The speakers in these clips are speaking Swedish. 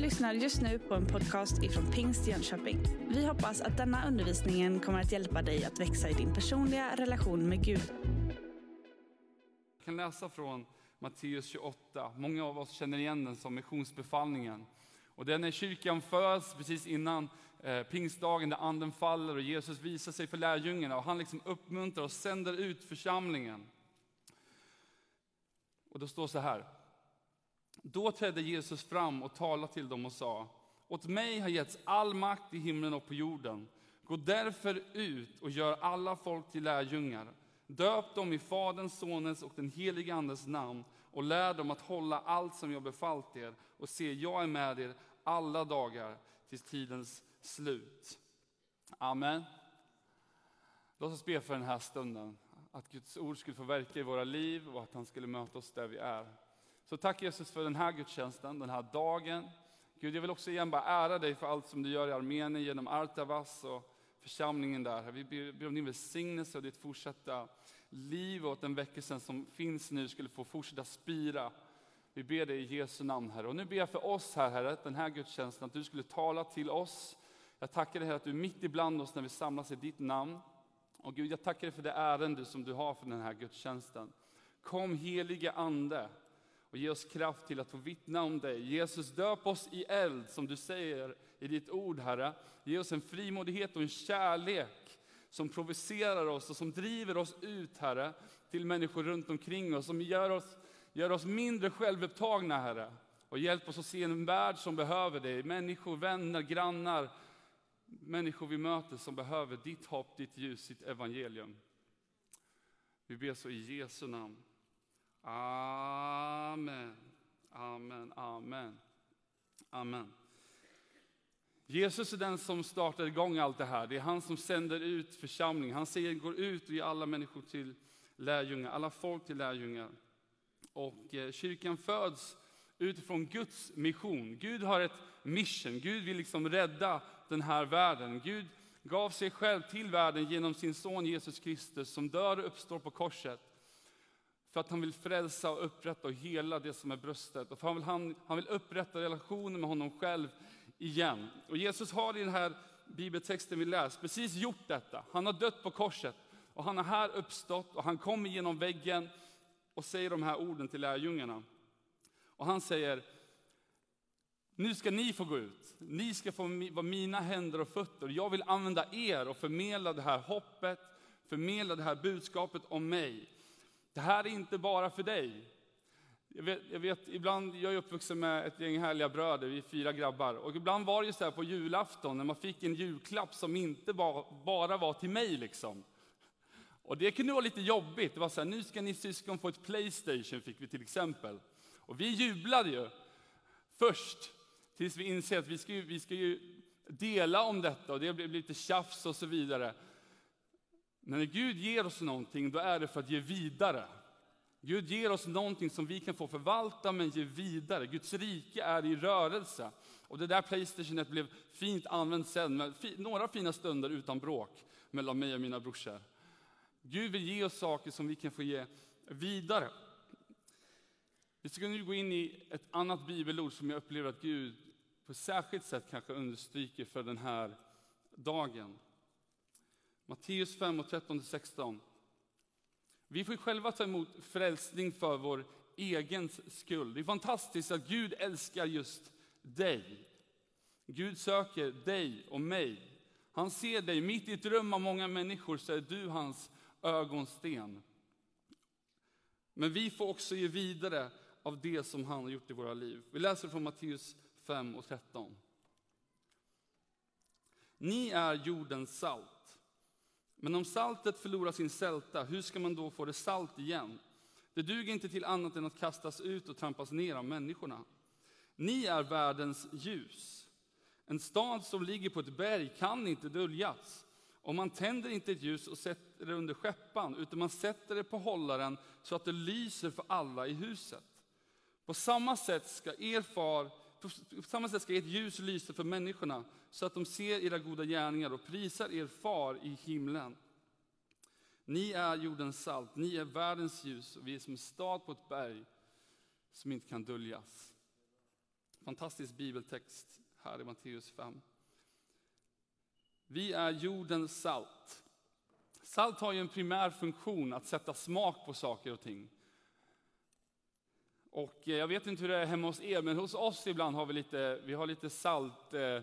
lyssnar just nu på en podcast ifrån Pingst Jönköping. Vi hoppas att denna undervisning kommer att hjälpa dig att växa i din personliga relation med Gud. Jag kan läsa från Matteus 28. Många av oss känner igen den som missionsbefallningen. Och det är kyrkan föds precis innan eh, pingstdagen där anden faller och Jesus visar sig för lärjungarna och han liksom uppmuntrar och sänder ut församlingen. Och då står så här. Då trädde Jesus fram och talade till dem och sa, åt mig har getts all makt i himlen och på jorden. Gå därför ut och gör alla folk till lärjungar. Döp dem i Faderns, Sonens och den helige Andes namn och lär dem att hålla allt som jag befallt er. Och se, jag är med er alla dagar till tidens slut. Amen. Låt oss be för den här stunden, att Guds ord skulle få verka i våra liv och att han skulle möta oss där vi är. Så tack Jesus för den här gudstjänsten, den här dagen. Gud, jag vill också igen bara ära dig för allt som du gör i Armenien genom Artavas och församlingen där. Vi ber om din välsignelse och ditt fortsatta liv och att den väckelsen som finns nu skulle få fortsätta spira. Vi ber dig i Jesu namn, Herre. Och nu ber jag för oss här, Herre, den här gudstjänsten, att du skulle tala till oss. Jag tackar dig, Herre, att du är mitt ibland oss när vi samlas i ditt namn. Och Gud, jag tackar dig för det ärende som du har för den här gudstjänsten. Kom helige Ande och ge oss kraft till att få vittna om dig. Jesus, döp oss i eld, som du säger i ditt ord, Herre. Ge oss en frimodighet och en kärlek som provocerar oss och som driver oss ut, Herre, till människor runt omkring oss, som gör oss, gör oss mindre självupptagna, Herre. Och hjälp oss att se en värld som behöver dig, människor, vänner, grannar, människor vi möter som behöver ditt hopp, ditt ljus, ditt evangelium. Vi ber så i Jesu namn. Amen. Amen, amen. Amen. Jesus är den som startar igång allt det här. Det är han som sänder ut församlingen. Han säger går ut och ger alla människor till lärjungar, alla folk till lärjungar. Och eh, kyrkan föds utifrån Guds mission. Gud har ett mission. Gud vill liksom rädda den här världen. Gud gav sig själv till världen genom sin son Jesus Kristus som dör och uppstår på korset. För att han vill frälsa och upprätta och hela det som är bröstet. Och för han, vill, han, han vill upprätta relationen med honom själv igen. Och Jesus har i den här bibeltexten vi läst precis gjort detta. Han har dött på korset och han har här uppstått och han kommer genom väggen och säger de här orden till lärjungarna. Och han säger, nu ska ni få gå ut. Ni ska få vara mina händer och fötter. Jag vill använda er och förmedla det här hoppet, förmedla det här budskapet om mig. Det här är inte bara för dig. Jag vet, jag vet, ibland, jag är uppvuxen med ett gäng härliga bröder, vi är fyra grabbar. Och ibland var det så här på julafton när man fick en julklapp som inte var, bara var till mig. Liksom. Och det kunde vara lite jobbigt. Det var så här, nu ska ni syskon få ett Playstation, fick vi till exempel. Och vi jublade ju först, tills vi inser att vi ska, ju, vi ska ju dela om detta och det blev lite tjafs och så vidare. Men när Gud ger oss någonting, då är det för att ge vidare. Gud ger oss någonting som vi kan få förvalta men ge vidare. Guds rike är i rörelse. Och det där Playstationet blev fint använt sen, med några fina stunder utan bråk mellan mig och mina brorsor. Gud vill ge oss saker som vi kan få ge vidare. Vi ska nu gå in i ett annat bibelord som jag upplever att Gud på ett särskilt sätt kanske understryker för den här dagen. Matteus 5 och 13-16. Vi får själva ta emot frälsning för vår egen skull. Det är fantastiskt att Gud älskar just dig. Gud söker dig och mig. Han ser dig mitt i ett rum av många människor så är du hans ögonsten. Men vi får också ge vidare av det som han har gjort i våra liv. Vi läser från Matteus 5 och 13. Ni är jordens salt. Men om saltet förlorar sin sälta, hur ska man då få det salt igen? Det duger inte till annat än att kastas ut och trampas ner av människorna. Ni är världens ljus. En stad som ligger på ett berg kan inte döljas. Och man tänder inte ett ljus och sätter det under skeppan, utan man sätter det på hållaren så att det lyser för alla i huset. På samma sätt ska er far på samma sätt ska ert ljus lysa för människorna så att de ser era goda gärningar och prisar er far i himlen. Ni är jordens salt, ni är världens ljus och vi är som en stad på ett berg som inte kan döljas. Fantastisk bibeltext här i Matteus 5. Vi är jordens salt. Salt har ju en primär funktion att sätta smak på saker och ting. Och eh, jag vet inte hur det är hemma hos er, men hos oss ibland har vi lite, vi har lite salt, eh,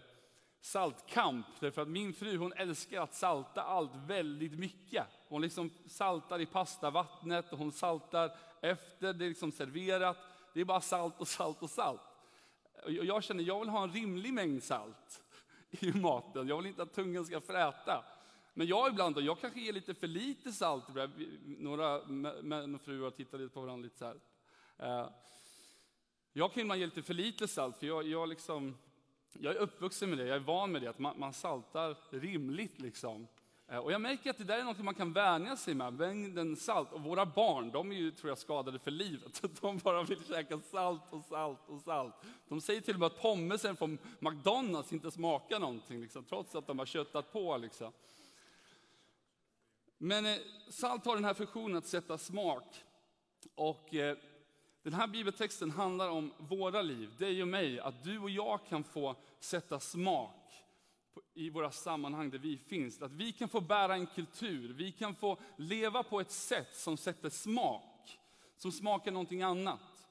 saltkamp. Därför att min fru hon älskar att salta allt väldigt mycket. Hon liksom saltar i pastavattnet och hon saltar efter det är liksom serverat. Det är bara salt och salt och salt. Och jag känner jag vill ha en rimlig mängd salt i maten. Jag vill inte att tungan ska fräta. Men jag ibland då, jag kanske ger lite för lite salt. Några män och fruar tittar lite på varandra lite så här. Eh, jag kan ibland ge lite för lite salt, för jag, jag, liksom, jag är uppvuxen med det, jag är van med det, att man, man saltar rimligt. Liksom. Eh, och jag märker att det där är något man kan vänja sig med, mängden salt. Och våra barn, de är ju, tror jag, skadade för livet. De bara vill käka salt och salt och salt. De säger till och med att pommesen från McDonalds inte smakar någonting, liksom, trots att de har köttat på. Liksom. Men eh, salt har den här funktionen att sätta smak. Och eh, den här bibeltexten handlar om våra liv, dig och mig, att du och jag kan få sätta smak i våra sammanhang där vi finns. Att vi kan få bära en kultur, vi kan få leva på ett sätt som sätter smak, som smakar någonting annat.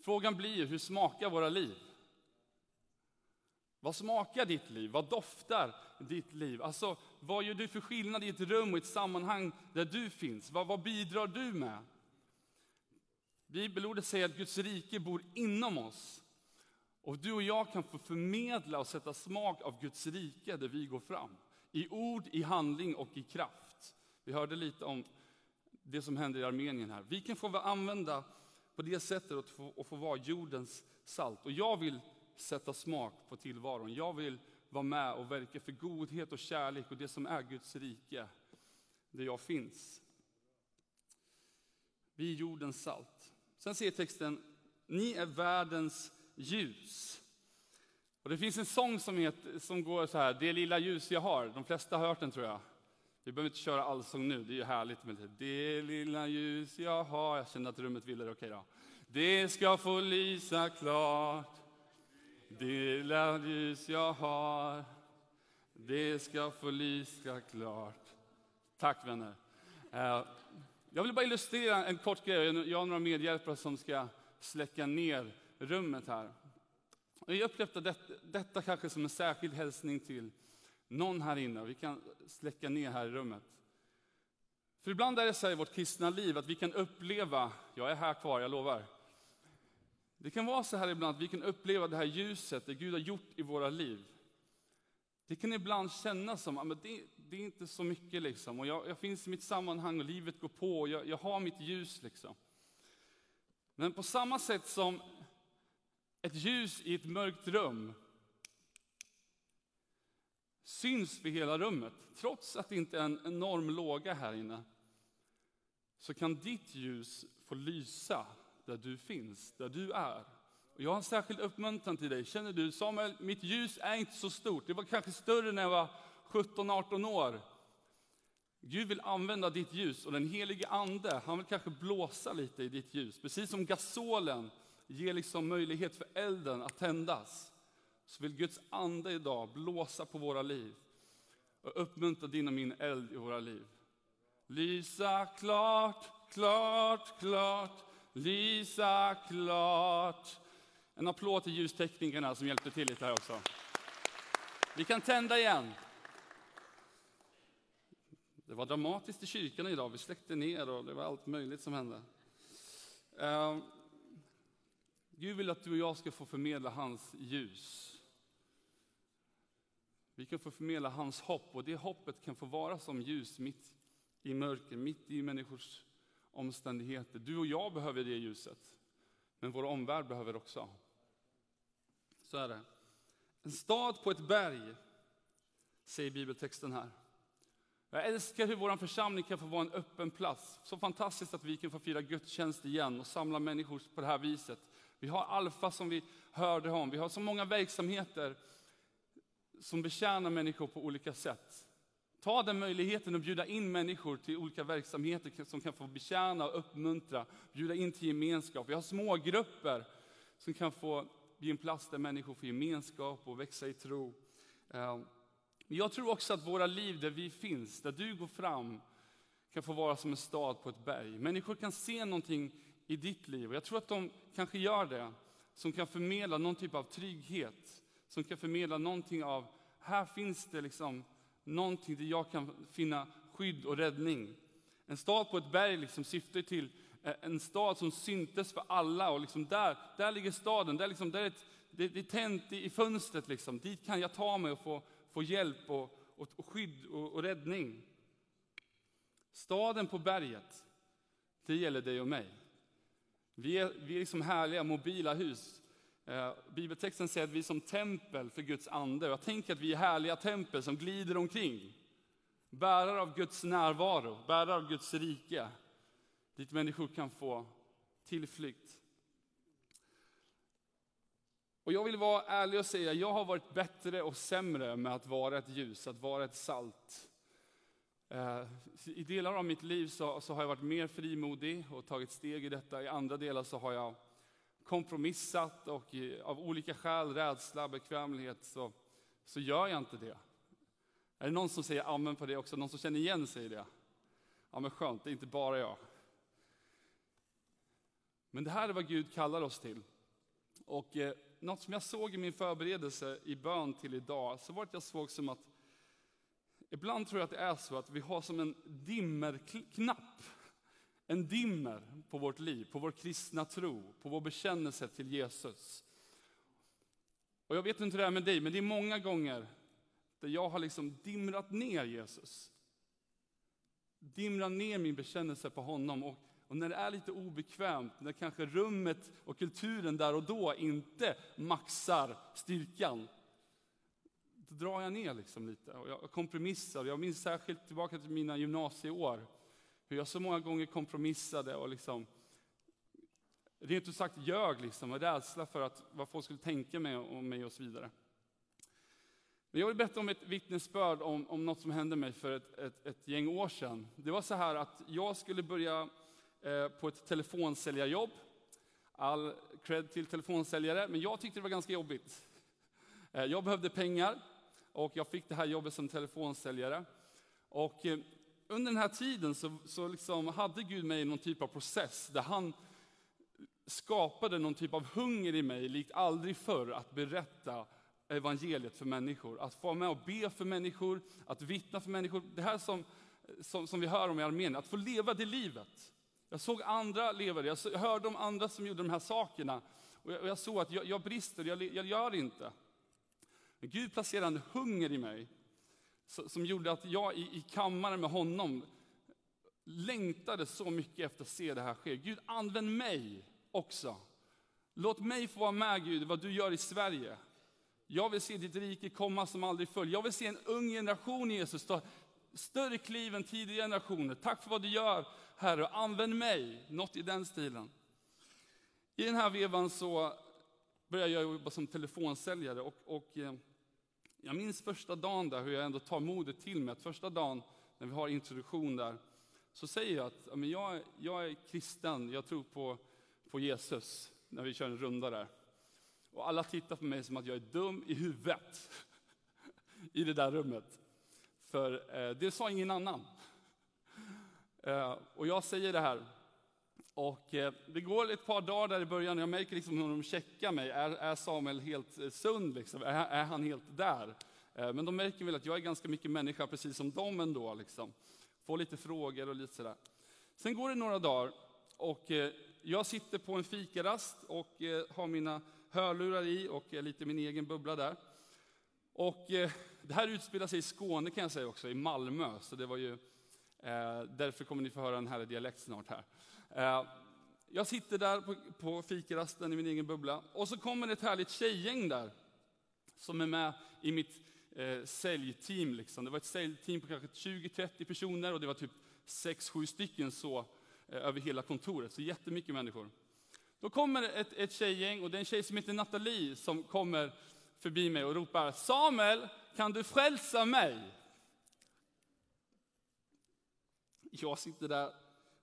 Frågan blir, hur smakar våra liv? Vad smakar ditt liv? Vad doftar ditt liv? Alltså, vad gör du för skillnad i ett rum och ett sammanhang där du finns? Vad, vad bidrar du med? Bibelordet säger att Guds rike bor inom oss. Och du och jag kan få förmedla och sätta smak av Guds rike där vi går fram. I ord, i handling och i kraft. Vi hörde lite om det som händer i Armenien här. Vi kan få använda på det sättet och få, och få vara jordens salt. Och jag vill sätta smak på tillvaron. Jag vill vara med och verka för godhet och kärlek och det som är Guds rike, där jag finns. Vi är jordens salt. Sen säger texten, ni är världens ljus. Och det finns en sång som, heter, som går så här, det lilla ljus jag har. De flesta har hört den tror jag. Vi behöver inte köra allsång nu, det är ju härligt med det. Det lilla ljus jag har, jag känner att rummet vill det, okej då. Det ska få lysa klart, det lilla ljus jag har. Det ska få lysa klart. Tack vänner. Eh, jag vill bara illustrera en kort grej. Jag har några medhjälpare som ska släcka ner rummet här. Jag upplevde detta, detta kanske som en särskild hälsning till någon här inne. Vi kan släcka ner här i rummet. För ibland är det så i vårt kristna liv att vi kan uppleva, jag är här kvar, jag lovar. Det kan vara så här ibland att vi kan uppleva det här ljuset, det Gud har gjort i våra liv. Det kan ibland kännas som att det, det, är inte så mycket, liksom. och jag, jag, finns i mitt sammanhang och livet går på, och jag, jag har mitt ljus. Liksom. Men på samma sätt som ett ljus i ett mörkt rum syns för hela rummet, trots att det inte är en enorm låga här inne, så kan ditt ljus få lysa där du finns, där du är. Och jag har en särskild uppmuntran till dig. Känner du, Samuel, mitt ljus är inte så stort. Det var kanske större när jag var 17-18 år. Gud vill använda ditt ljus och den helige ande, han vill kanske blåsa lite i ditt ljus. Precis som gasolen ger liksom möjlighet för elden att tändas, så vill Guds ande idag blåsa på våra liv och uppmuntra din och min eld i våra liv. Lysa klart, klart, klart, lysa klart. En applåd till ljusteknikerna som hjälpte till lite här också. Vi kan tända igen. Det var dramatiskt i kyrkan idag. Vi släckte ner och det var allt möjligt som hände. Uh, Gud vill att du och jag ska få förmedla hans ljus. Vi kan få förmedla hans hopp och det hoppet kan få vara som ljus mitt i mörker, mitt i människors omständigheter. Du och jag behöver det ljuset, men vår omvärld behöver också. Så är det. En stad på ett berg, säger bibeltexten här. Jag älskar hur vår församling kan få vara en öppen plats. Så fantastiskt att vi kan få fira gudstjänst igen och samla människor på det här viset. Vi har Alfa som vi hörde om. Vi har så många verksamheter som betjänar människor på olika sätt. Ta den möjligheten att bjuda in människor till olika verksamheter som kan få betjäna och uppmuntra, bjuda in till gemenskap. Vi har smågrupper som kan få bli en plats där människor får gemenskap och växa i tro. Ehm, men jag tror också att våra liv där vi finns, där du går fram, kan få vara som en stad på ett berg. Människor kan se någonting i ditt liv och jag tror att de kanske gör det, som kan förmedla någon typ av trygghet, som kan förmedla någonting av, här finns det liksom någonting där jag kan finna skydd och räddning. En stad på ett berg liksom syftar till eh, en stad som syntes för alla. Och liksom där, där ligger staden, där, liksom, där är ett, det, det är tänt i, i fönstret. Liksom. Dit kan jag ta mig och få, få hjälp och, och, och skydd och, och räddning. Staden på berget, det gäller dig och mig. Vi är, vi är liksom härliga mobila hus. Eh, bibeltexten säger att vi är som tempel för Guds ande. Jag tänker att vi är härliga tempel som glider omkring. Bärare av Guds närvaro, bärare av Guds rike. Dit människor kan få tillflykt. Och jag vill vara ärlig och säga, jag har varit bättre och sämre med att vara ett ljus, att vara ett salt. Eh, I delar av mitt liv så, så, har jag varit mer frimodig och tagit steg i detta. I andra delar så har jag kompromissat och av olika skäl, rädsla, bekvämlighet, så, så gör jag inte det. Är det någon som säger amen på det också? Någon som känner igen sig i det? Ja men skönt, det är inte bara jag. Men det här är vad Gud kallar oss till. Och eh, något som jag såg i min förberedelse i bön till idag, så var det att jag såg som att Ibland tror jag att det är så att vi har som en dimmerknapp, en dimmer på vårt liv, på vår kristna tro, på vår bekännelse till Jesus. Och jag vet inte hur det är med dig, men det är många gånger där jag har liksom dimrat ner Jesus. Dimrat ner min bekännelse på honom. Och, och när det är lite obekvämt, när kanske rummet och kulturen där och då inte maxar styrkan, då drar jag ner liksom lite och jag kompromissar. Jag minns särskilt tillbaka till mina gymnasieår, hur jag så många gånger kompromissade och liksom rent ut sagt ljög liksom, och rädsla för att, vad folk skulle tänka mig om mig och så vidare. Men jag vill berätta om ett vittnesbörd om, om något som hände mig för ett, ett, ett gäng år sedan. Det var så här att jag skulle börja Eh, på ett telefonsäljarjobb. All cred till telefonsäljare, men jag tyckte det var ganska jobbigt. Eh, jag behövde pengar och jag fick det här jobbet som telefonsäljare. Och eh, under den här tiden så, så liksom hade Gud mig i någon typ av process där han skapade någon typ av hunger i mig, likt aldrig förr, att berätta evangeliet för människor. Att få vara med och be för människor, att vittna för människor. Det här som, som, som vi hör om i Armenien, att få leva det livet. Jag såg andra leva det, jag hörde om andra som gjorde de här sakerna. Och jag, och jag såg att jag, jag brister, jag, jag gör det inte. Men Gud placerade en hunger i mig som gjorde att jag i, i kammaren med honom längtade så mycket efter att se det här ske. Gud, använd mig också. Låt mig få vara med Gud, vad du gör i Sverige. Jag vill se ditt rike komma som aldrig förr. Jag vill se en ung generation Jesus ta större kliv än tidigare generationer. Tack för vad du gör, Herre. Använd mig. Något i den stilen. I den här vevan så började jag jobba som telefonsäljare. Och, och eh, jag minns första dagen där, hur jag ändå tar modet till mig. Att första dagen när vi har introduktion där, så säger jag att jag, jag är kristen, jag tror på, på Jesus, när vi kör en runda där. Och alla tittar på mig som att jag är dum i huvudet i det där rummet. För eh, det sa ingen annan. Eh, och jag säger det här. Och eh, det går ett par dagar där i början och jag märker liksom hur de checkar mig. Är, är Samuel helt eh, sund? Liksom? Är, är, han helt där? Men de märker väl att jag är ganska mycket människa, precis som de ändå. Liksom. Får lite frågor och lite sådär. Sen går det några dagar och jag sitter på en fikarast och har mina hörlurar i och lite min egen bubbla där. Och det här utspelar sig i Skåne kan jag säga också, i Malmö. Så det var ju, eh, därför kommer ni få höra en härlig dialekt snart här. Eh, jag sitter där på, på fikarasten i min egen bubbla och så kommer ett härligt tjejgäng där som är med i mitt eh, säljteam. Liksom. Det var ett säljteam på kanske 20-30 personer och det var typ 6-7 stycken så eh, över hela kontoret. Så jättemycket människor. Då kommer ett, ett tjejgäng och det är en tjej som heter Nathalie som kommer förbi mig och ropar Samuel, kan du frälsa mig? Jag sitter där,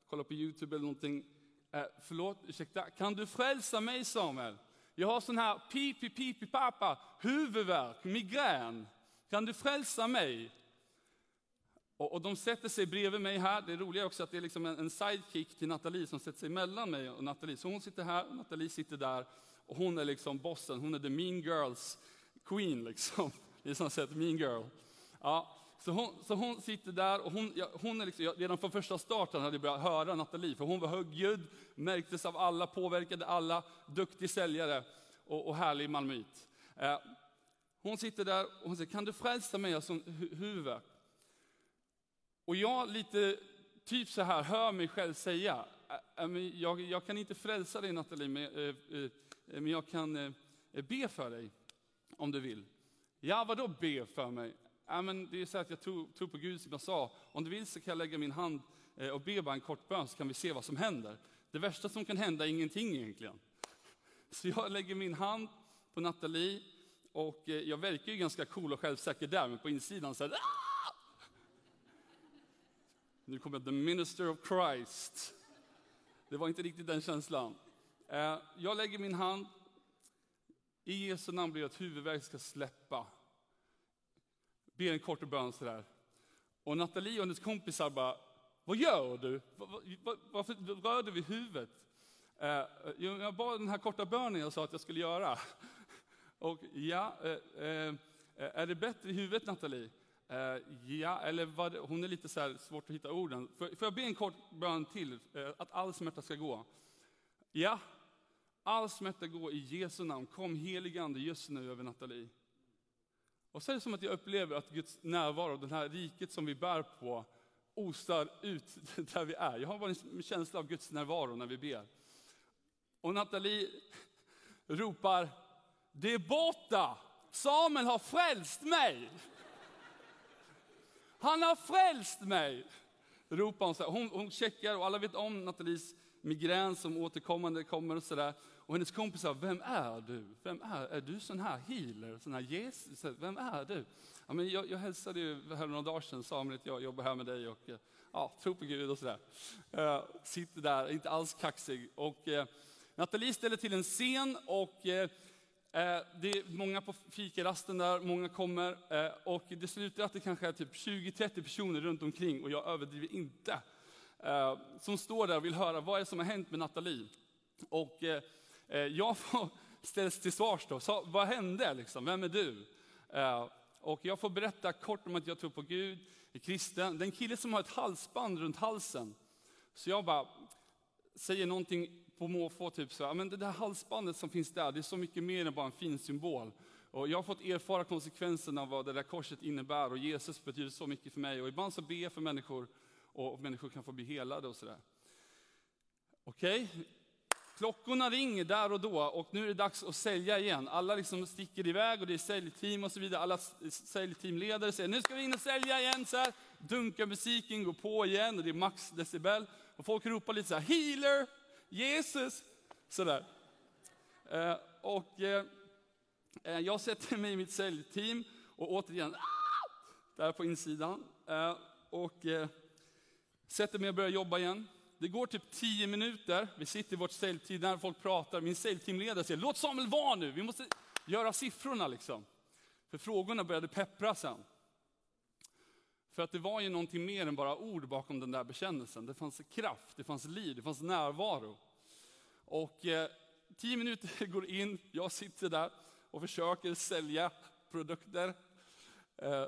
kollar på Youtube eller någonting. Eh, förlåt, ursäkta, kan du frälsa mig Samuel? Jag har sån här pipi pipi pappa, huvudvärk, migrän. Kan du frälsa mig? Och, och, de sätter sig bredvid mig här. Det roliga är också att det är liksom en, en sidekick till Nathalie som sätter sig mellan mig och Nathalie. Så hon sitter här, och Nathalie sitter där. Och hon är liksom bossen, hon är the mean girls queen liksom. Det är som sett mean girl. Ja, så hon, så hon sitter där och hon, ja, hon är liksom, redan från första starten hade jag börjat höra Nathalie, för hon var högljudd, märktes av alla, påverkade alla, duktig säljare och, och härlig malmöit. Eh, hon sitter där och hon säger, kan du frälsa mig av hu huvud? Och jag lite, typ så här, hör mig själv säga, jag, jag kan inte frälsa dig Nathalie, men, eh, eh, men jag kan eh, be för dig om du vill. Ja, vadå be för mig? Ja, men det är så att jag tror, tror på Gud som jag sa. Om du vill så kan jag lägga min hand eh, och be bara en kort bön så kan vi se vad som händer. Det värsta som kan hända är ingenting egentligen. Så jag lägger min hand på Nathalie och eh, jag verkar ju ganska cool och självsäker där, men på insidan så här, Aah! Nu kommer the minister of Christ. Det var inte riktigt den känslan. Eh, jag lägger min hand, i Jesu namn blir att huvudvärk ska släppa ber en kort bön sådär. Och Nathalie och hennes kompisar bara, vad gör du? Varför rör du vid huvudet? Eh, jag bad den här korta bönen jag sa att jag skulle göra. Och ja, eh, eh, är det bättre i huvudet Nathalie? Ja, eller vad, hon är lite så svårt att hitta orden. Får jag be en kort bön till, att all smärta ska gå? Ja, all smärta gå i Jesu namn. Kom helige Ande just nu över Nathalie. Och så är det som att jag upplever att Guds närvaro, det här riket som vi bär på, osar ut där vi är. Jag har bara en känsla av Guds närvaro när vi ber. Och Nathalie ropar, det är borta! Samuel har frälst mig! Han har frälst mig! Ropar hon, så här. hon, hon checkar och alla vet om Nathalies migrän som återkommande kommer och sådär. Och hennes kompisar, vem är du? Vem är, är du sån här healer, sån här Jesus? Vem är du? Ja, men jag, jag hälsade ju här några dagar sedan, Samuel, att jag jobbar här med dig och eh, ja, tror på Gud och sådär. Uh, sitter där, inte alls kaxig. Och, uh, Nathalie ställer till en scen och uh, det är många på fikarasten där, många kommer och det slutar att det kanske är typ 20-30 personer runt omkring och jag överdriver inte. Som står där och vill höra vad är det som har hänt med Nathalie. Och Eh, jag får ställs till svars då. Så, vad hände? Liksom? Vem är du? Eh, och jag får berätta kort om att jag tror på Gud, är kristen. Den kille som har ett halsband runt halsen. Så jag bara säger någonting på måfå, typ så men det där halsbandet som finns där, det är så mycket mer än bara en fin symbol. Och jag har fått erfara konsekvenserna av vad det där korset innebär och Jesus betyder så mycket för mig. Och ibland så ber jag för människor och människor kan få bli helade och sådär. Okej, okay. Klockorna ringer där och då och nu är det dags att sälja igen. Alla liksom sticker iväg och det är säljteam och så vidare. Alla säljteamledare säger nu ska vi in och sälja igen. Så här. Dunkar musiken, går på igen och det är max decibel. Och folk ropar lite så här, healer, Jesus, sådär. Eh, och eh, eh, jag sätter mig i mitt säljteam och återigen, ah! där på insidan. Eh, och eh, sätter mig och börjar jobba igen. Det går typ tio minuter, vi sitter i vårt säljteam, när folk pratar, min säljteamledare säger låt Samuel vara nu, vi måste göra siffrorna liksom. För frågorna började peppra sen. För att det var ju någonting mer än bara ord bakom den där bekännelsen. Det fanns kraft, det fanns liv, det fanns närvaro. Och eh, tio minuter går in, jag sitter där och försöker sälja produkter. Eh,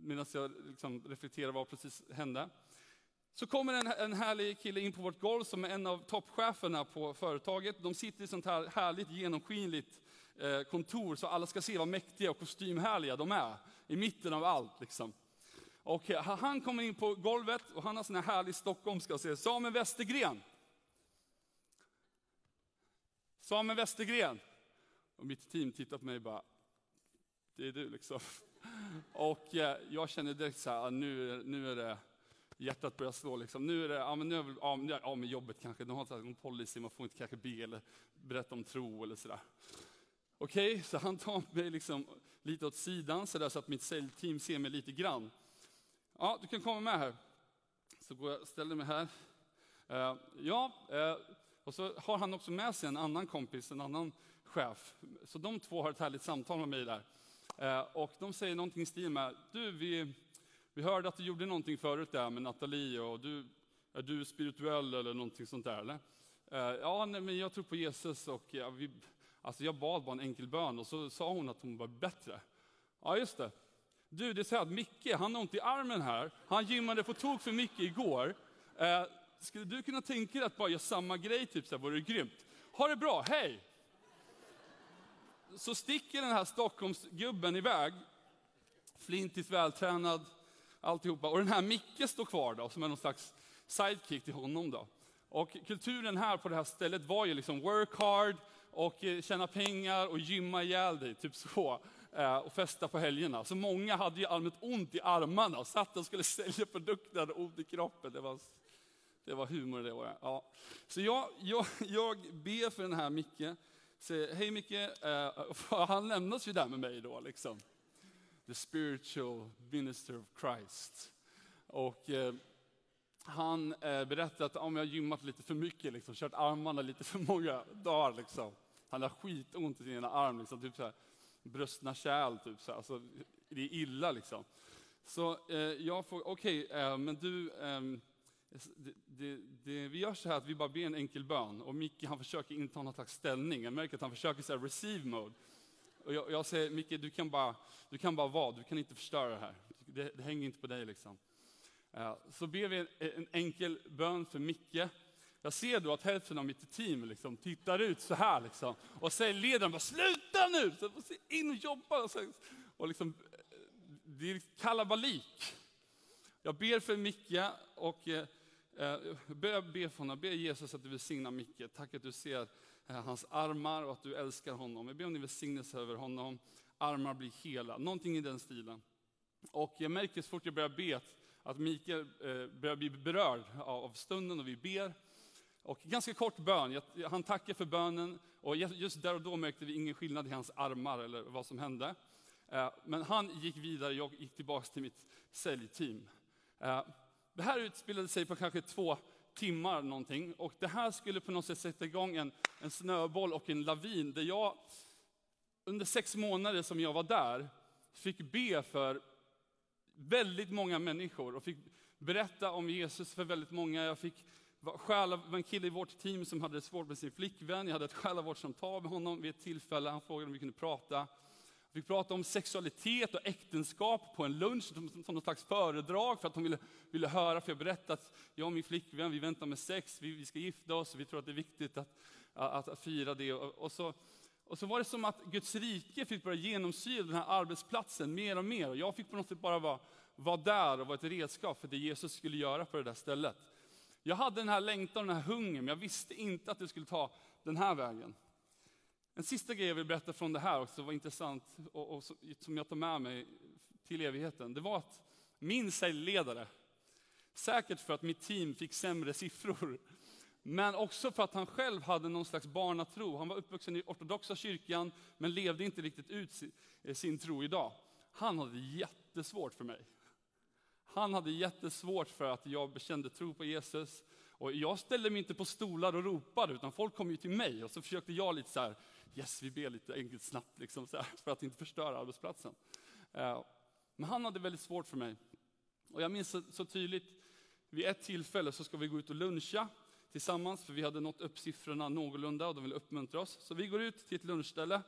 Medan jag liksom reflekterar vad precis hände. Så kommer en, en härlig kille in på vårt golv som är en av toppcheferna på företaget. De sitter i sånt här härligt genomskinligt eh, kontor så alla ska se vad mäktiga och kostymhärliga de är. I mitten av allt liksom. Och eh, han kommer in på golvet och han har sån här härlig stockholmska, säger Samuel Westergren. Samuel Westergren. Och mitt team tittar på mig och bara, det är du liksom. Och eh, jag känner direkt så här, nu, nu är det hjärtat börjar slå. Liksom. Nu är det, ja, men nu är jag ja, ja, med jobbet kanske, de har en policy, man får inte kanske be eller berätta om tro eller sådär. Okej, okay, så han tar mig liksom lite åt sidan så, där, så att mitt säljteam ser mig lite grann. Ja, du kan komma med här. Så går jag ställer mig här. Uh, ja, uh, och så har han också med sig en annan kompis, en annan chef. Så de två har ett härligt samtal med mig där. Uh, och de säger någonting i stil med, du vi, vi hörde att du gjorde någonting förut där med Nathalie och du, är du spirituell eller någonting sånt där eller? Eh, ja, nej, men jag tror på Jesus och ja, vi, alltså jag bad bara en enkel bön och så sa hon att hon var bättre. Ja, just det. Du, det är så här att Micke, han har ont i armen här. Han gymmade på tok för mycket igår. Eh, skulle du kunna tänka dig att bara göra samma grej, typ så här, vore det grymt. Ha det bra, hej! Så sticker den här Stockholmsgubben iväg, flintigt vältränad, alltihopa. Och den här Micke står kvar då, som är någon slags sidekick till honom då. Och kulturen här på det här stället var ju liksom work hard och eh, tjäna pengar och gymma ihjäl dig, typ så. Eh, och festa på helgerna. Så många hade ju allmänt ont i armarna och satt och skulle sälja produkter, och ont i kroppen. Det var, det var humor det var. Ja. Så jag, jag, jag ber för den här Micke. Säger, hej Micke, eh, han lämnas ju där med mig då liksom. The spiritual minister of Christ. Och eh, han eh, berättade att om jag gymmat lite för mycket, liksom, kört armarna lite för många dagar. Liksom. Han har skitont i sin ena arm, liksom, typ så här, bröstna kärl, typ så här. Alltså, det är illa liksom. Så eh, jag får, okej, okay, eh, men du, ehm, det, det, det, vi gör så här att vi bara ber en enkel bön och Micke han försöker inta någon slags ställning. Jag märker att han försöker så här receive mode. Och jag, jag säger, Micke du kan, bara, du kan bara vara, du kan inte förstöra det här. Det, det hänger inte på dig liksom. Eh, så ber vi en, en, enkel bön för Micke. Jag ser då att hälften av mitt team liksom tittar ut så här liksom, och säger ledaren bara sluta nu! Så, in och jobba! Och, så, och liksom, eh, det är kalabalik. Jag ber för Micke och eh, eh börjar för honom, ber Jesus att du välsignar Micke. Tack att du ser Eh, hans armar och att du älskar honom. Jag ber om din välsignelse över honom. Armar blir hela, någonting i den stilen. Och jag märker så fort jag börjar be att Mikael eh, börjar bli berörd av stunden och vi ber. Och ganska kort bön, han tackar för bönen och just där och då märkte vi ingen skillnad i hans armar eller vad som hände. Eh, men han gick vidare, jag gick tillbaka till mitt säljteam. Eh, det här utspelade sig på kanske två timmar någonting och det här skulle på något sätt sätta igång en, en snöboll och en lavin där jag under sex månader som jag var där fick be för väldigt många människor och fick berätta om Jesus för väldigt många. Jag fick själa, en kille i vårt team som hade det svårt med sin flickvän. Jag hade ett själavårdssamtal med honom vid ett tillfälle. Han frågade om vi kunde prata. Fick prata om sexualitet och äktenskap på en lunch som, som något slags föredrag för att de ville, ville höra. För jag berättade att jag och min flickvän, vi väntar med sex, vi, vi ska gifta oss, vi tror att det är viktigt att, att, att fira det. Och, och så och så var det som att Guds rike fick börja genomsyra den här arbetsplatsen mer och mer. Och jag fick på något sätt bara vara, vara där och vara ett redskap för det Jesus skulle göra på det där stället. Jag hade den här längtan och den här hungern, men jag visste inte att det skulle ta den här vägen. En sista grej jag vill berätta från det här också var intressant och, och som jag tar med mig till evigheten. Det var att min säljledare, säkert för att mitt team fick sämre siffror, men också för att han själv hade någon slags barnatro. Han var uppvuxen i ortodoxa kyrkan, men levde inte riktigt ut eh, sin tro idag. Han hade jättesvårt för mig. Han hade jättesvårt för att jag bekände tro på Jesus. Och jag ställde mig inte på stolar och ropade, utan folk kom ju till mig. Och så försökte jag lite så här, yes vi ber lite enkelt snabbt, liksom så här, för att inte förstöra arbetsplatsen. Eh, men han hade väldigt svårt för mig. Och jag minns så, tydligt, vid ett tillfälle så ska vi gå ut och luncha tillsammans, för vi hade nått upp siffrorna någorlunda och de ville uppmuntra oss. Så vi går ut till ett lunchställe.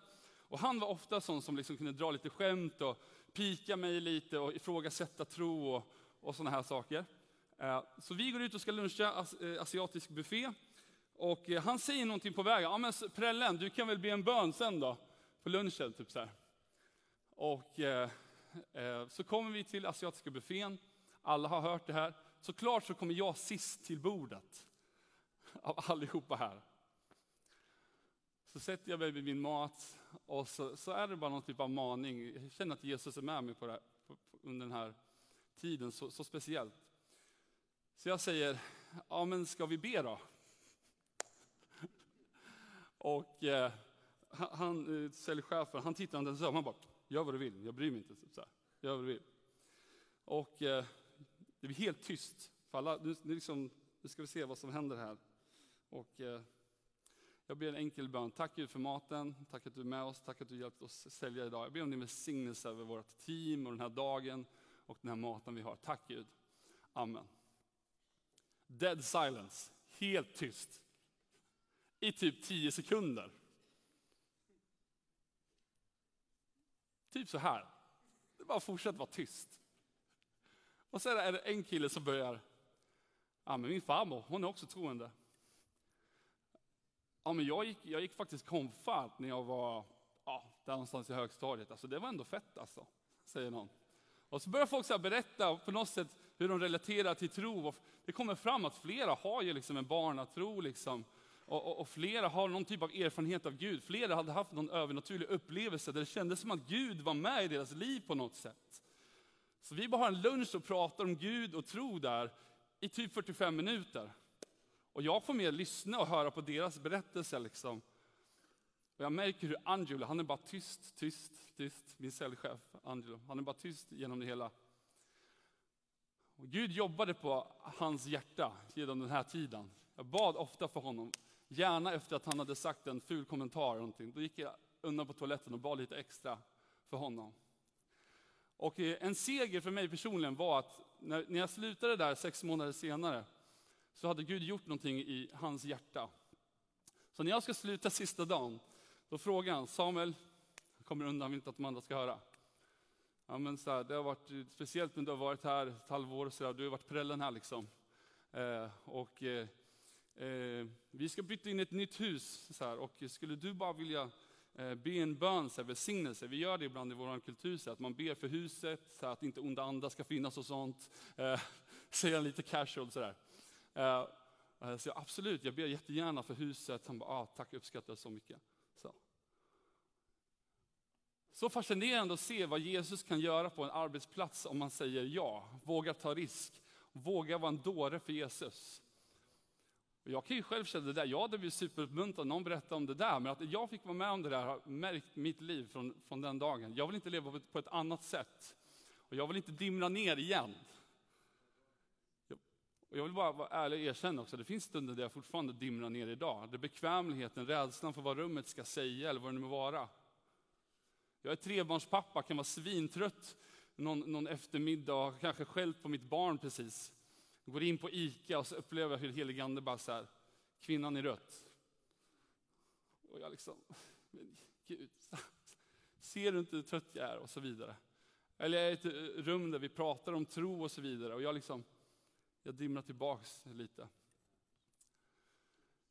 Och han var ofta sån som liksom kunde dra lite skämt och pika mig lite och ifrågasätta tro och, och sådana här saker. Eh, så vi går ut och ska luncha eh, asiatisk buffé. Och eh, han säger någonting på vägen. Ja men prällen, du kan väl be en bön sen då? På lunchen, typ så här. Och eh, eh, så kommer vi till asiatiska buffén. Alla har hört det här. Såklart så kommer jag sist till bordet av allihopa här. Så sätter jag mig vid min mat och så, så, är det bara någon typ av maning. Jag känner att Jesus är med mig på det, på, under den här tiden, så, så, speciellt. Så jag säger, ja men ska vi be då? Och eh, han, eh, säljchefen, han tittade inte ens upp, han bara, gör vad du vill, jag bryr mig inte. Så här, gör vad du vill. Och eh, det blir helt tyst, för alla, nu, nu, liksom, nu ska vi se vad som händer här. Och, eh, Jag ber en enkel bön. Tack Gud för maten, tack att du är med oss, tack att du hjälpt oss sälja idag. Jag ber om din välsignelse över vårt team och den här dagen och den här maten vi har. Tack Gud. Amen. Dead silence, helt tyst. I typ tio sekunder. Typ så här. Det bara fortsätter vara tyst. Och sen är det en kille som börjar, ja men min farmor, hon är också troende. Ja men jag gick, jag gick faktiskt konfart när jag var, ja, där någonstans i högstadiet. Alltså det var ändå fett alltså, säger någon. Och så börjar folk så berätta på något sätt hur de relaterar till tro. Det kommer fram att flera har ju liksom en barnatro liksom. Och, och, och, flera har någon typ av erfarenhet av Gud. Flera hade haft någon övernaturlig upplevelse där det kändes som att Gud var med i deras liv på något sätt. Så vi bara har en lunch och pratar om Gud och tro där i typ 45 minuter. Och jag får mer lyssna och höra på deras berättelser. Liksom. Och jag märker hur Angelo, han är bara tyst, tyst, tyst. Min cellchef Angelo, han är bara tyst genom det hela. Och Gud jobbade på hans hjärta genom den här tiden. Jag bad ofta för honom, gärna efter att han hade sagt en ful kommentar. Eller någonting. Då gick jag undan på toaletten och bad lite extra för honom. Och eh, en seger för mig personligen var att när, när jag slutade där sex månader senare, så hade Gud gjort någonting i hans hjärta. Så när jag ska sluta sista dagen, då frågar han, Samuel, jag kommer undan, han vill inte att de andra ska höra. Ja, men så här, det har varit eh, speciellt när du har varit här ett halvår, så där, du har varit prällen här liksom. Eh, och, eh, eh, vi ska byta in ett nytt hus, så här, och skulle du bara vilja eh, be en bön, så här, välsignelse, vi gör det ibland i vår kultur, så att man ber för huset, så att inte onda andar ska finnas och sånt. Eh, säger han lite casual sådär. Eh, eh, så absolut, jag ber jättegärna för huset. Han bara, ah, tack, uppskattar så mycket. Så. så fascinerande att se vad Jesus kan göra på en arbetsplats om man säger ja, vågar ta risk, vågar vara en dåre för Jesus. Jag kan ju själv känna det där, jag hade blivit superuppmuntrad någon berättade om det där, men att jag fick vara med om det där har märkt mitt liv från, från den dagen. Jag vill inte leva på ett annat sätt. Och jag vill inte dimra ner igen. Och jag vill bara vara ärlig och erkänna också, det finns stunder där jag fortfarande dimrar ner idag. Det är bekvämligheten, rädslan för vad rummet ska säga eller vad det nu må vara. Jag är trebarnspappa, kan vara svintrött någon, någon eftermiddag och kanske skällt på mitt barn precis. Jag går in på ICA och så upplever jag hur heligande bara så här, kvinnan i rött. Och jag liksom, men Gud, ser du inte hur trött jag är? Och så vidare. Eller jag är i ett rum där vi pratar om tro och så vidare. Och jag liksom, jag dimrar tillbaks lite.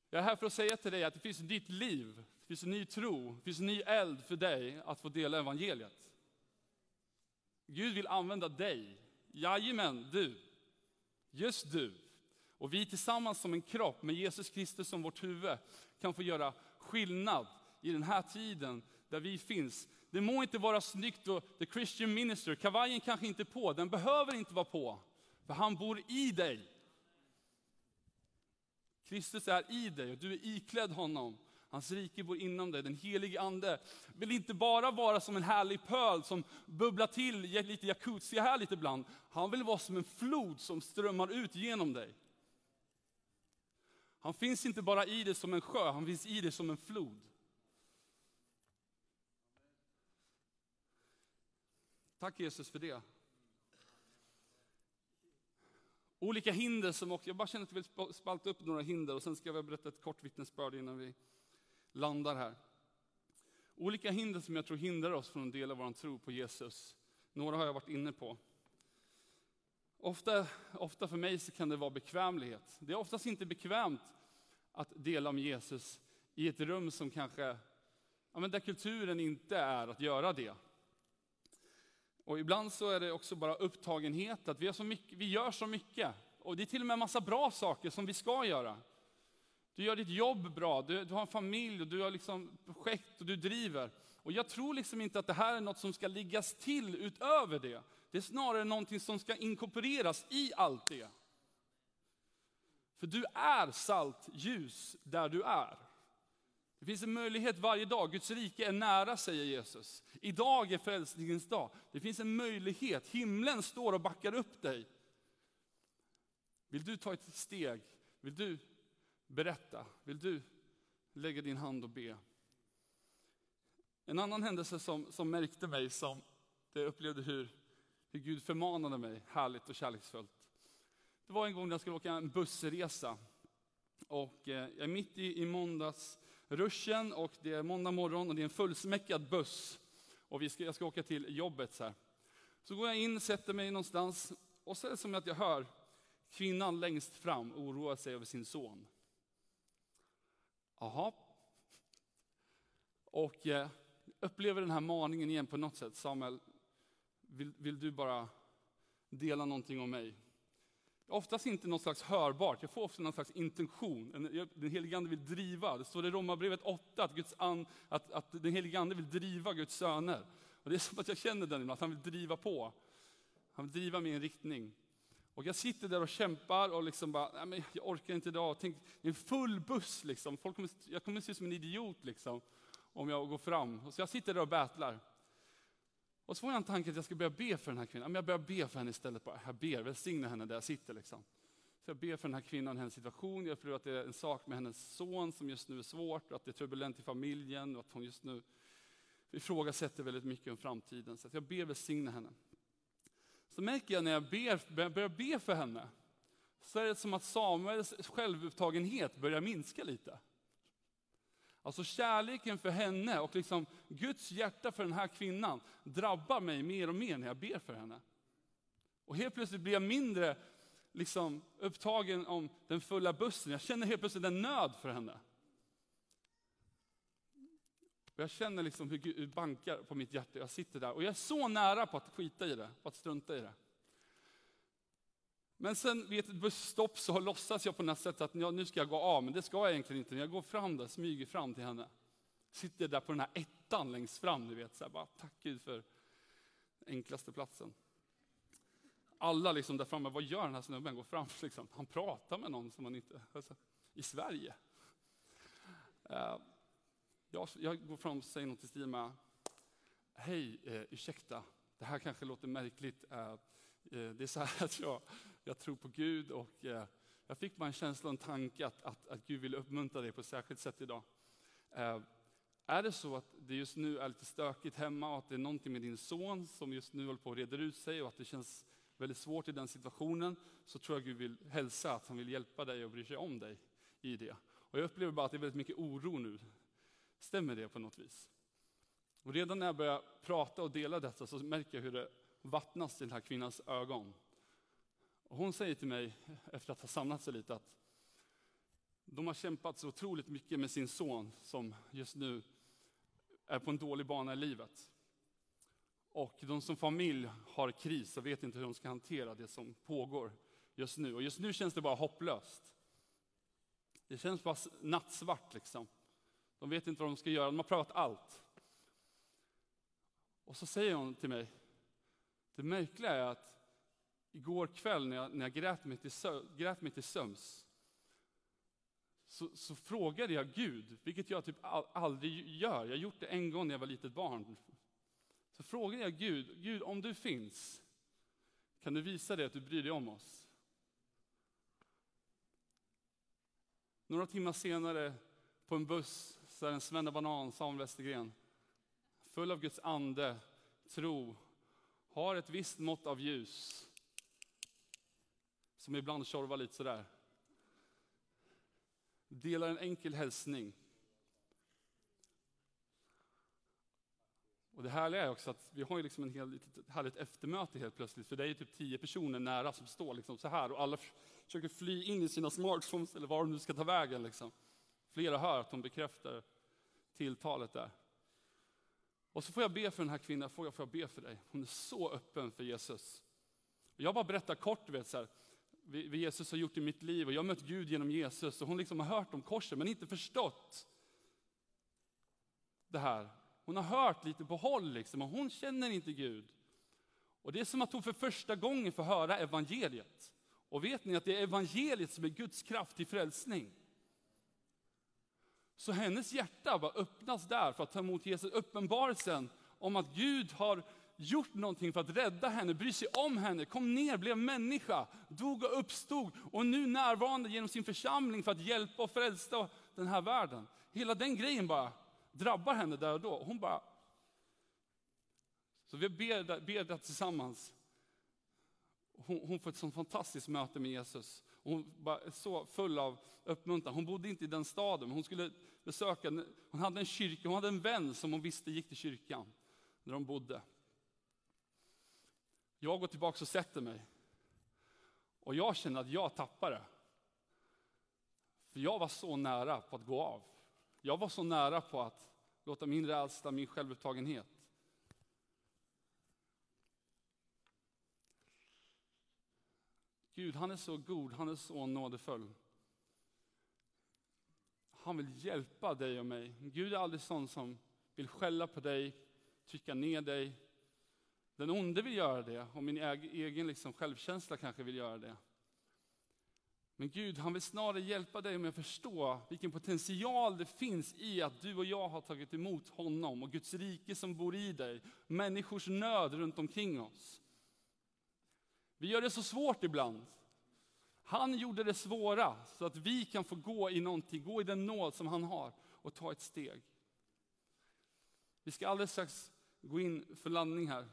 Jag är här för att säga till dig att det finns ditt nytt liv, det finns en ny tro, det finns en ny eld för dig att få dela evangeliet. Gud vill använda dig. Jajamän, du. Just du. Och vi tillsammans som en kropp med Jesus Kristus som vårt huvud kan få göra skillnad i den här tiden där vi finns. Det må inte vara snyggt och the Christian minister, kavajen kanske inte är på, den behöver inte vara på. För han bor i dig. Kristus är i dig och du är iklädd honom. Hans rike bor inom dig. Den helige ande vill inte bara vara som en härlig pöl som bubblar till lite jacuzzi här lite ibland. Han vill vara som en flod som strömmar ut genom dig. Han finns inte bara i dig som en sjö, han finns i dig som en flod. Tack Jesus för det. Olika hinder som också, jag bara känner att jag vill spalta upp några hinder och sen ska jag berätta ett kort vittnesbörd innan vi landar här. Olika hinder som jag tror hindrar oss från att dela vår tro på Jesus. Några har jag varit inne på. Ofta, ofta för mig så kan det vara bekvämlighet. Det är oftast inte bekvämt att dela om Jesus i ett rum som kanske, ja, men där kulturen inte är att göra det. Och ibland så är det också bara upptagenhet, att vi, har så mycket, vi gör så mycket. Och det är till och med en massa bra saker som vi ska göra. Du gör ditt jobb bra, du, du har en familj, och du har liksom projekt och du driver. Och jag tror liksom inte att det här är något som ska liggas till utöver det. Det är snarare någonting som ska inkorporeras i allt det. För du är salt, ljus där du är. Det finns en möjlighet varje dag. Guds rike är nära, säger Jesus. Idag är frälsningens dag. Det finns en möjlighet. Himlen står och backar upp dig. Vill du ta ett steg? Vill du berätta? Vill du lägga din hand och be. En annan händelse som, som märkte mig, som jag upplevde hur, hur Gud förmanade mig, härligt och kärleksfullt. Det var en gång när jag skulle åka en bussresa. Och eh, jag är mitt i, i måndagsruschen och det är måndag morgon och det är en fullsmäckad buss. Och vi ska, jag ska åka till jobbet. Så, här. så går jag in, sätter mig någonstans och så är det som att jag hör kvinnan längst fram oroa sig över sin son. Jaha. Och eh, upplever den här maningen igen på något sätt. Samuel, vill, vill du bara dela någonting om mig? Oftast inte något slags hörbart, jag får ofta någon slags intention. Den helige Ande vill driva. Det står i Romarbrevet 8 att, Guds an, att, att den helige Ande vill driva Guds söner. Och det är som att jag känner den ibland, att han vill driva på. Han vill driva mig i en riktning. Och jag sitter där och kämpar och liksom bara, nej men jag orkar inte idag. Tänk, det är en full buss liksom. Folk kommer, jag kommer se ut som en idiot liksom, om jag går fram. Så jag sitter där och battlar. Och så får jag en tanke att jag ska börja be för den här kvinnan. Jag börjar be för henne istället. Bara, jag ber, välsigna henne där jag sitter. Liksom. Så jag ber för den här kvinnan, hennes situation. Jag tror att det är en sak med hennes son som just nu är svårt, att det är turbulent i familjen och att hon just nu ifrågasätter väldigt mycket om framtiden. Så jag ber välsigna henne. Så märker jag när jag ber, börjar be för henne, så är det som att Samuels självupptagenhet börjar minska lite. Alltså kärleken för henne och liksom Guds hjärta för den här kvinnan drabbar mig mer och mer när jag ber för henne. Och helt plötsligt blir jag mindre liksom, upptagen om den fulla bussen. Jag känner helt plötsligt en nöd för henne. Och jag känner liksom hur Gud bankar på mitt hjärta. Jag sitter där och jag är så nära på att skita i det, på att strunta i det. Men sen vid ett busstopp så låtsas jag på något sätt att nu ska jag gå av, men det ska jag egentligen inte. Jag går fram där, smyger fram till henne. Sitter där på den här ettan längst fram, du vet. Så här, bara, tack Gud för enklaste platsen. Alla liksom där framme, vad gör den här snubben? Går fram, liksom. Han pratar med någon som man inte... Alltså, I Sverige. Uh, jag, jag, går fram och säger något till Stina. hej, eh, ursäkta, det här kanske låter märkligt. Eh, eh det är så här att jag, jag tror på Gud och eh, jag fick bara en känsla och en tanke att, att, att Gud vill uppmuntra dig på ett särskilt sätt idag. Eh, är det så att det just nu är lite stökigt hemma och att det är någonting med din son som just nu håller på att reda ut sig och att det känns väldigt svårt i den situationen, så tror jag Gud vill hälsa att han vill hjälpa dig och bry sig om dig i det. Och jag upplever bara att det är väldigt mycket oro nu. Stämmer det på något vis? Och redan när jag börjar prata och dela detta så märker jag hur det vattnas i den här kvinnans ögon. Och hon säger till mig, efter att ha samlat sig lite, att de har kämpat så otroligt mycket med sin son som just nu är på en dålig bana i livet. Och de som familj har kris och vet inte hur de ska hantera det som pågår just nu. Och just nu känns det bara hopplöst. Det känns bara nattsvart liksom. De vet inte vad de ska göra, de har prövat allt. Och så säger hon till mig, det märkliga är att igår kväll när jag, när jag grät, mig till, grät mig till söms, så, så, frågade jag Gud, vilket jag typ aldrig gör. Jag har gjort det en gång när jag var litet barn. Så frågade jag Gud, Gud om du finns, kan du visa det att du bryr dig om oss? Några timmar senare på en buss så är en svennebanan, Samuel Westergren, full av Guds ande, tro, har ett visst mått av ljus som ibland tjorvar lite sådär. Delar en enkel hälsning. Och det härliga är också att vi har ju liksom en hel, ett härligt eftermöte helt plötsligt, för det är ju typ tio personer nära som står liksom så här och alla försöker fly in i sina smartphones eller var de nu ska ta vägen. Liksom. Flera hör att hon bekräftar tilltalet där. Och så får jag be för den här kvinnan, får jag, får jag be för dig? Hon är så öppen för Jesus. Jag bara berättar kort, vet, så här, vad Jesus har gjort i mitt liv och jag har mött Gud genom Jesus och hon liksom har hört om korset men inte förstått det här. Hon har hört lite på håll liksom och hon känner inte Gud. Och det är som att hon för första gången får höra evangeliet. Och vet ni att det är evangeliet som är Guds kraft till frälsning? Så hennes hjärta bara öppnas där för att ta emot Jesus uppenbarelsen om att Gud har gjort någonting för att rädda henne, bry sig om henne, kom ner, blev människa, dog och uppstod och nu närvarande genom sin församling för att hjälpa och frälsa den här världen. Hela den grejen bara drabbar henne där och då. Hon bara... Så vi ber, ber det tillsammans. Hon, hon får ett sånt fantastiskt möte med Jesus. Hon var så full av uppmuntran. Hon bodde inte i den staden, men hon skulle besöka, hon hade en kyrka, hon hade en vän som hon visste gick till kyrkan, där de bodde. Jag går tillbaka och sätter mig. Och jag känner att jag tappar det. För jag var så nära på att gå av. Jag var så nära på att låta min rädsla, min självupptagenhet Gud, han är så god, han är så nådefull. Han vill hjälpa dig och mig. Gud är aldrig sån som vill skälla på dig, trycka ner dig. Den onde vill göra det, och min egen liksom självkänsla kanske vill göra det. Men Gud, han vill snarare hjälpa dig med att förstå vilken potential det finns i att du och jag har tagit emot honom och Guds rike som bor i dig, människors nöd runt omkring oss. Vi gör det så svårt ibland. Han gjorde det svåra så att vi kan få gå i någonting, gå i den nåd som han har och ta ett steg. Vi ska alldeles strax gå in för landning här.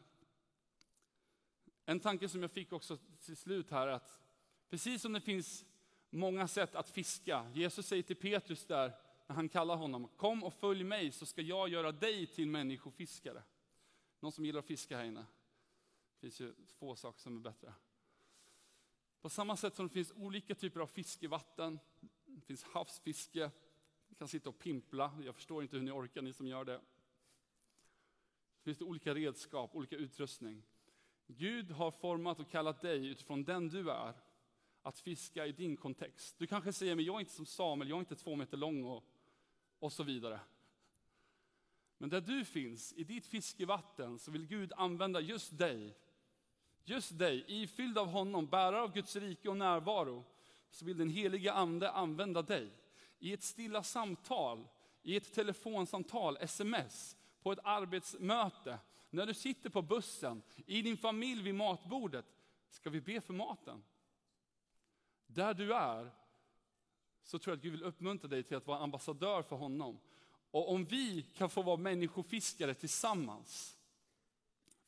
En tanke som jag fick också till slut här är att precis som det finns många sätt att fiska. Jesus säger till Petrus där, när han kallar honom, kom och följ mig så ska jag göra dig till människofiskare. Någon som gillar att fiska här inne? Det finns ju få saker som är bättre. På samma sätt som det finns olika typer av fiskevatten, det finns havsfiske, ni kan sitta och pimpla, jag förstår inte hur ni orkar ni som gör det. Det finns det olika redskap, olika utrustning. Gud har format och kallat dig utifrån den du är, att fiska i din kontext. Du kanske säger, men jag är inte som Samuel, jag är inte två meter lång och, och så vidare. Men där du finns, i ditt fiskevatten, så vill Gud använda just dig just dig, ifylld av honom, bärare av Guds rike och närvaro, så vill den heliga ande använda dig. I ett stilla samtal, i ett telefonsamtal, sms, på ett arbetsmöte, när du sitter på bussen, i din familj vid matbordet. Ska vi be för maten? Där du är, så tror jag att Gud vill uppmuntra dig till att vara ambassadör för honom. Och om vi kan få vara människofiskare tillsammans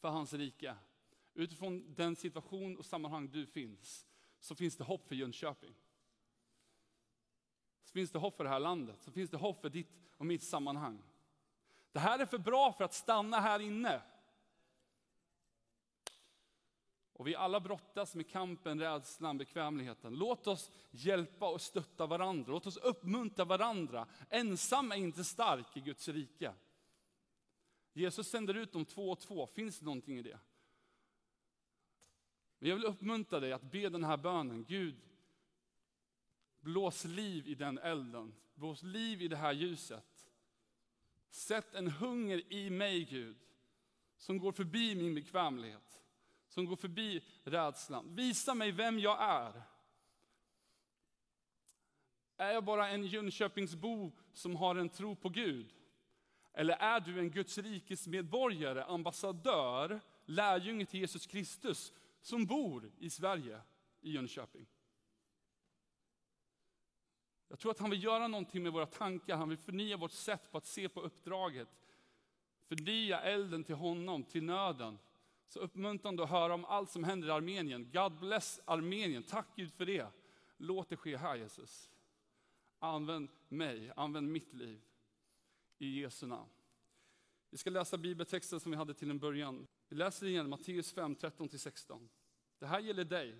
för hans rike, utifrån den situation och sammanhang du finns, så finns det hopp för Jönköping. Så finns det hopp för det här landet, så finns det hopp för ditt och mitt sammanhang. Det här är för bra för att stanna här inne. Och vi alla brottas med kampen, rädslan, bekvämligheten. Låt oss hjälpa och stötta varandra. Låt oss uppmuntra varandra. Ensam är inte stark i Guds rike. Jesus sänder ut dem två och två. Finns det någonting i det? Men jag vill uppmuntra dig att be den här bönen. Gud, blås liv i den elden. Blås liv i det här ljuset. Sätt en hunger i mig, Gud, som går förbi min bekvämlighet. Som går förbi rädslan. Visa mig vem jag är. Är jag bara en Jönköpingsbo som har en tro på Gud? Eller är du en Guds rikes medborgare, ambassadör, lärjunge till Jesus Kristus som bor i Sverige, i Jönköping. Jag tror att han vill göra någonting med våra tankar, han vill förnya vårt sätt på att se på uppdraget. Förnya elden till honom, till nöden. Så uppmuntrande att höra om allt som händer i Armenien. God bless Armenien, tack Gud för det. Låt det ske här Jesus. Använd mig, använd mitt liv. I Jesu namn. Vi ska läsa bibeltexten som vi hade till en början. Vi läser igen Matteus 5, 13-16. Det här gäller dig.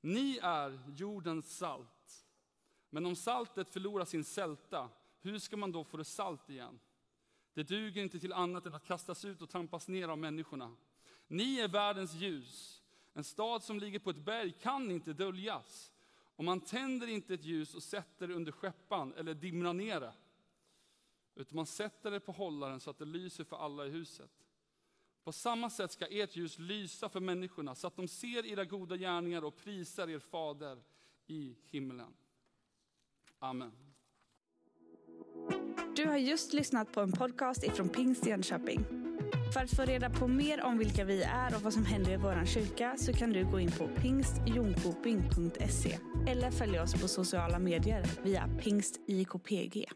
Ni är jordens salt. Men om saltet förlorar sin sälta, hur ska man då få det salt igen? Det duger inte till annat än att kastas ut och trampas ner av människorna. Ni är världens ljus. En stad som ligger på ett berg kan inte döljas. Och man tänder inte ett ljus och sätter det under skeppan eller dimrar ner det. Utan man sätter det på hållaren så att det lyser för alla i huset. På samma sätt ska ert ljus lysa för människorna så att de ser era goda gärningar och prisar er fader i himlen. Amen. Du har just lyssnat på en podcast ifrån Pingst Jönköping. För att få reda på mer om vilka vi är och vad som händer i vår kyrka så kan du gå in på pingstjonkoping.se eller följa oss på sociala medier via pingstjkpg.